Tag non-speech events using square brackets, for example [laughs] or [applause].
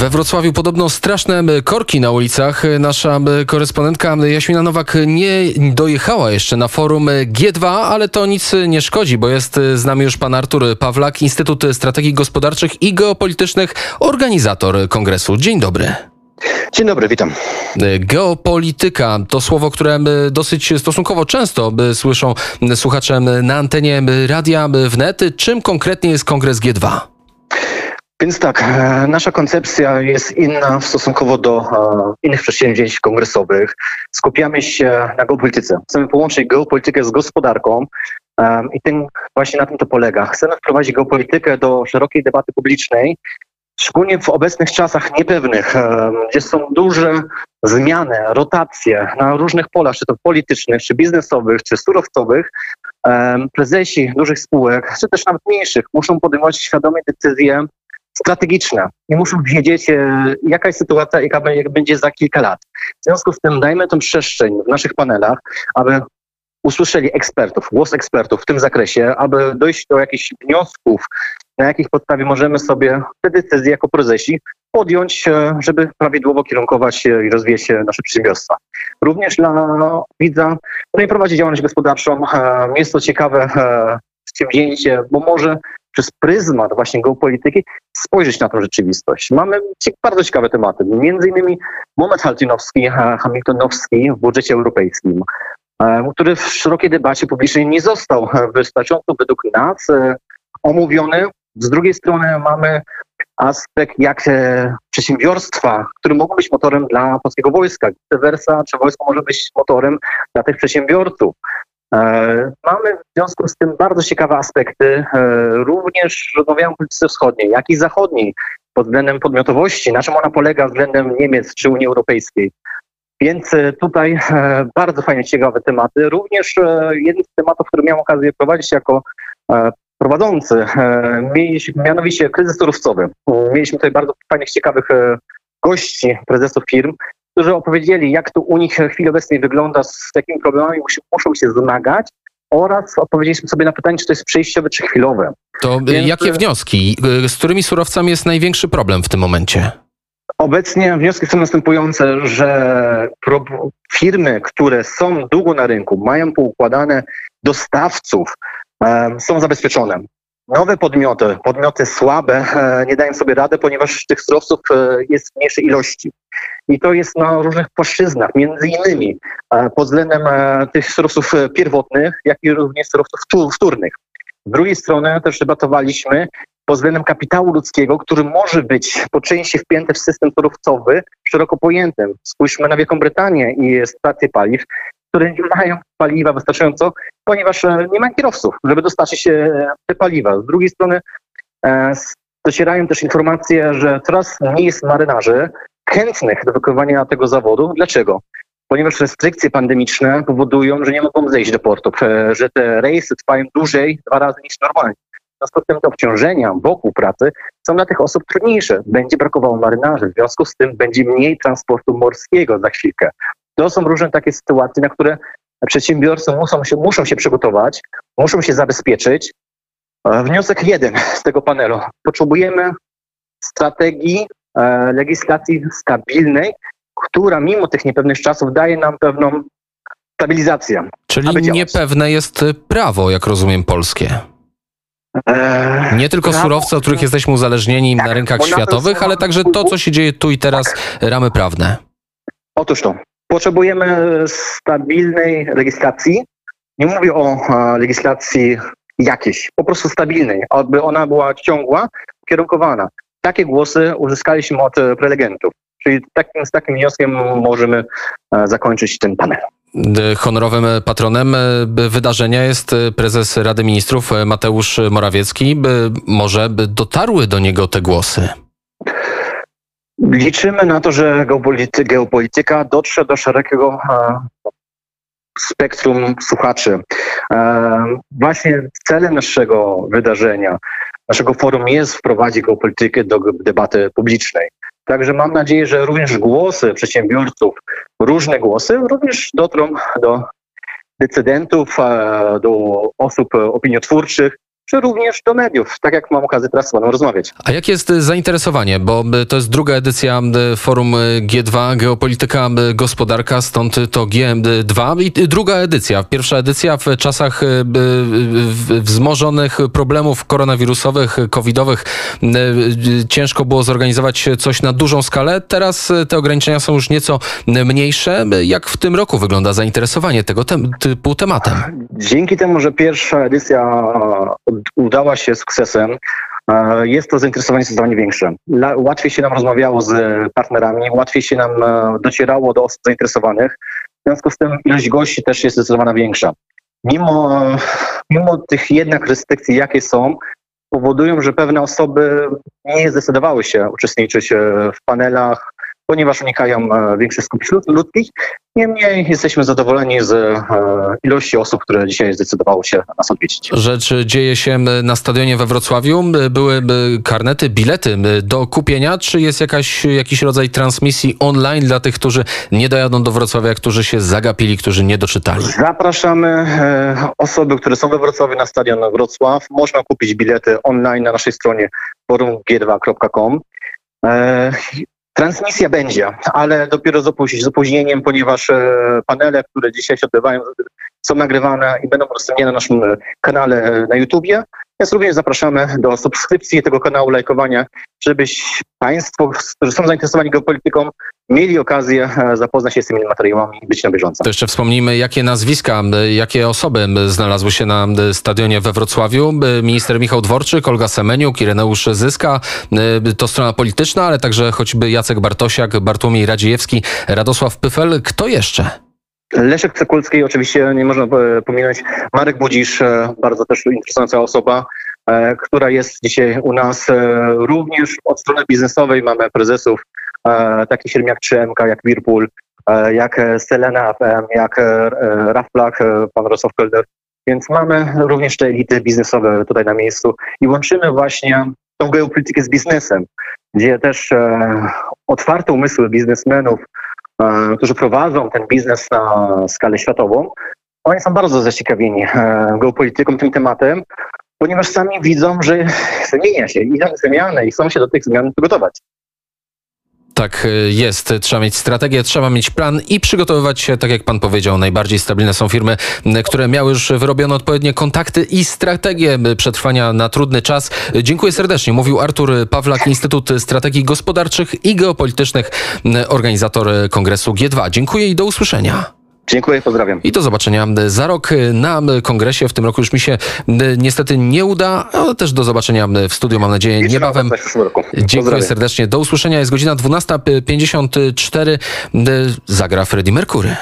We Wrocławiu podobno straszne korki na ulicach. Nasza korespondentka Jaśmina Nowak nie dojechała jeszcze na forum G2, ale to nic nie szkodzi, bo jest z nami już pan Artur Pawlak, Instytut Strategii Gospodarczych i Geopolitycznych, organizator kongresu. Dzień dobry. Dzień dobry, witam. Geopolityka to słowo, które dosyć stosunkowo często słyszą słuchacze na antenie radia wnet. Czym konkretnie jest kongres G2? Więc tak, e, nasza koncepcja jest inna stosunkowo do e, innych przedsięwzięć kongresowych. Skupiamy się na geopolityce. Chcemy połączyć geopolitykę z gospodarką e, i tym, właśnie na tym to polega. Chcemy wprowadzić geopolitykę do szerokiej debaty publicznej, szczególnie w obecnych czasach niepewnych, gdzie są duże zmiany, rotacje na różnych polach, czy to politycznych, czy biznesowych, czy surowcowych, prezesi dużych spółek, czy też nawet mniejszych, muszą podejmować świadome decyzje strategiczne i muszą wiedzieć, e, jaka jest sytuacja, jaka będzie za kilka lat. W związku z tym dajmy tę przestrzeń w naszych panelach, aby usłyszeli ekspertów, głos ekspertów w tym zakresie, aby dojść do jakichś wniosków, na jakich podstawie możemy sobie te decyzje jako prezesi podjąć, e, żeby prawidłowo kierunkować i rozwijać nasze przedsiębiorstwa. Również dla widza, który prowadzi działalność gospodarczą, e, jest to ciekawe przedsięwzięcie, bo może przez pryzmat właśnie geopolityki spojrzeć na tę rzeczywistość. Mamy bardzo ciekawe tematy, między innymi moment haltinowski, hamiltonowski w budżecie europejskim, e, który w szerokiej debacie publicznej nie został [laughs] wystarczająco według nas e, omówiony. Z drugiej strony mamy aspekt jak e, przedsiębiorstwa, które mogą być motorem dla polskiego wojska, vice czy wojsko może być motorem dla tych przedsiębiorców. E, mamy w związku z tym bardzo ciekawe aspekty, e, również rozmawiamy o polityce wschodniej, jak i zachodniej, pod względem podmiotowości, na czym ona polega względem Niemiec czy Unii Europejskiej. Więc e, tutaj bardzo fajnie ciekawe tematy. Również jeden z tematów, który miałem okazję prowadzić jako prowadzący, mianowicie kryzys surowcowy. Mieliśmy tutaj bardzo fajnych, ciekawych gości, prezesów firm, którzy opowiedzieli, jak to u nich w chwili obecnej wygląda, z jakimi problemami muszą się zmagać oraz odpowiedzieliśmy sobie na pytanie, czy to jest przejściowe, czy chwilowe. To Więc... jakie wnioski? Z którymi surowcami jest największy problem w tym momencie? Obecnie wnioski są następujące, że firmy, które są długo na rynku, mają poukładane dostawców, są zabezpieczone. Nowe podmioty, podmioty słabe, e, nie dają sobie rady, ponieważ tych surowców e, jest w mniejszej ilości. I to jest na różnych płaszczyznach, między innymi e, pod względem tych surowców pierwotnych, jak i również surowców wtórnych. Z drugiej strony też debatowaliśmy pod względem kapitału ludzkiego, który może być po części wpięty w system surowcowy szeroko pojętym. Spójrzmy na Wielką Brytanię i stacje paliw, które nie mają paliwa wystarczająco, ponieważ e, nie ma kierowców, żeby dostarczyć e, te paliwa. Z drugiej strony e, docierają też informacje, że coraz mniej jest marynarzy chętnych do wykonywania tego zawodu. Dlaczego? Ponieważ restrykcje pandemiczne powodują, że nie mogą zejść do portów, że te rejsy trwają dłużej, dwa razy niż normalnie. W te obciążenia wokół pracy są dla tych osób trudniejsze. Będzie brakowało marynarzy, w związku z tym będzie mniej transportu morskiego za chwilkę. To są różne takie sytuacje, na które przedsiębiorcy muszą się, muszą się przygotować, muszą się zabezpieczyć. E, wniosek jeden z tego panelu. Potrzebujemy strategii e, legislacji stabilnej, która mimo tych niepewnych czasów daje nam pewną stabilizację. Czyli niepewne jest prawo, jak rozumiem, polskie. E, Nie tylko prawo, surowce, od których jesteśmy uzależnieni tak, na rynkach światowych, ale także to, co się dzieje tu i teraz, ramy prawne. Otóż to. Potrzebujemy stabilnej legislacji. Nie mówię o legislacji jakiejś, po prostu stabilnej, aby ona była ciągła, ukierunkowana. Takie głosy uzyskaliśmy od prelegentów. Czyli takim, z takim wnioskiem możemy zakończyć ten panel. Honorowym patronem wydarzenia jest prezes Rady Ministrów Mateusz Morawiecki. Może dotarły do niego te głosy? Liczymy na to, że geopolityka dotrze do szerokiego e, spektrum słuchaczy. E, właśnie celem naszego wydarzenia, naszego forum jest wprowadzić geopolitykę do debaty publicznej. Także mam nadzieję, że również głosy przedsiębiorców, różne głosy, również dotrą do decydentów, e, do osób opiniotwórczych, czy również do mediów, tak jak mam okazję teraz z panem rozmawiać. A jakie jest y, zainteresowanie? Bo y, to jest druga edycja y, forum y, G2, geopolityka, gospodarka, stąd to G2 i druga edycja. Pierwsza edycja w czasach wzmożonych problemów koronawirusowych, covidowych ciężko było zorganizować coś na dużą skalę. Teraz te ograniczenia są już nieco mniejsze. Jak w tym roku wygląda zainteresowanie tego tem- typu tematem? Dzięki temu, że pierwsza edycja e, udała się sukcesem, e, jest to zainteresowanie zdecydowanie większe. Łatwiej się nam rozmawiało z partnerami, łatwiej się nam e, docierało do osób zainteresowanych. W związku z tym ilość gości też jest zdecydowanie większa. Mimo, mimo tych jednak restrykcji, jakie są, powodują, że pewne osoby nie zdecydowały się uczestniczyć e, w panelach, ponieważ unikają e, większych skupisk lud- ludzkich. Niemniej jesteśmy zadowoleni z e, ilości osób, które dzisiaj zdecydowało się nas odwiedzić. Rzecz dzieje się na stadionie we Wrocławiu. Były karnety, bilety do kupienia. Czy jest jakaś, jakiś rodzaj transmisji online dla tych, którzy nie dojadą do Wrocławia, którzy się zagapili, którzy nie doczytali? Zapraszamy e, osoby, które są we Wrocławiu na stadion Wrocław. Można kupić bilety online na naszej stronie forumg2.com. Transmisja będzie, ale dopiero z, opóź- z opóźnieniem, ponieważ e, panele, które dzisiaj się odbywają, są nagrywane i będą udostępnione na naszym e, kanale e, na YouTubie. Więc również zapraszamy do subskrypcji tego kanału, lajkowania, żebyś Państwo, którzy są zainteresowani geopolityką, mieli okazję e, zapoznać się z tymi materiałami być na bieżąco. To jeszcze wspomnijmy, jakie nazwiska, jakie osoby znalazły się na stadionie we Wrocławiu. Minister Michał Dworczyk, Olga Semeniuk, Ireneusz Zyska. To strona polityczna, ale także choćby Jacek Bartosiak, Bartłomiej Radziejewski, Radosław Pyfel. Kto jeszcze? Leszek Cekulski, oczywiście nie można e, pominąć. Marek Budzisz, e, bardzo też interesująca osoba, e, która jest dzisiaj u nas również od strony biznesowej. Mamy prezesów takich firm jak 3MK, jak Whirlpool, jak Selena FM, jak Rafplak, pan Rosław Kelder. Więc mamy również te elity biznesowe tutaj na miejscu i łączymy właśnie tą geopolitykę z biznesem, gdzie też otwarte umysły biznesmenów, którzy prowadzą ten biznes na skalę światową, oni są bardzo zaciekawieni e, geopolityką, tym tematem, ponieważ sami widzą, że zmienia się, idą zmiany i chcą się do tych zmian przygotować. Tak y, jest. Trzeba mieć strategię, trzeba mieć plan i przygotowywać się, tak jak pan powiedział, najbardziej stabilne są firmy, które miały już wyrobione odpowiednie kontakty i strategię przetrwania na trudny czas. Dziękuję serdecznie. Mówił Artur Pawlak, Instytut Strategii Gospodarczych i Geopolitycznych, organizator kongresu G2. Dziękuję i do usłyszenia. Dziękuję, pozdrawiam. I do zobaczenia za rok na kongresie. W tym roku już mi się y, niestety nie uda, ale też do zobaczenia w studiu, mam nadzieję, niebawem. Dziękuję serdecznie. Do usłyszenia. Jest godzina 12.54. Zagra Freddie Mercury.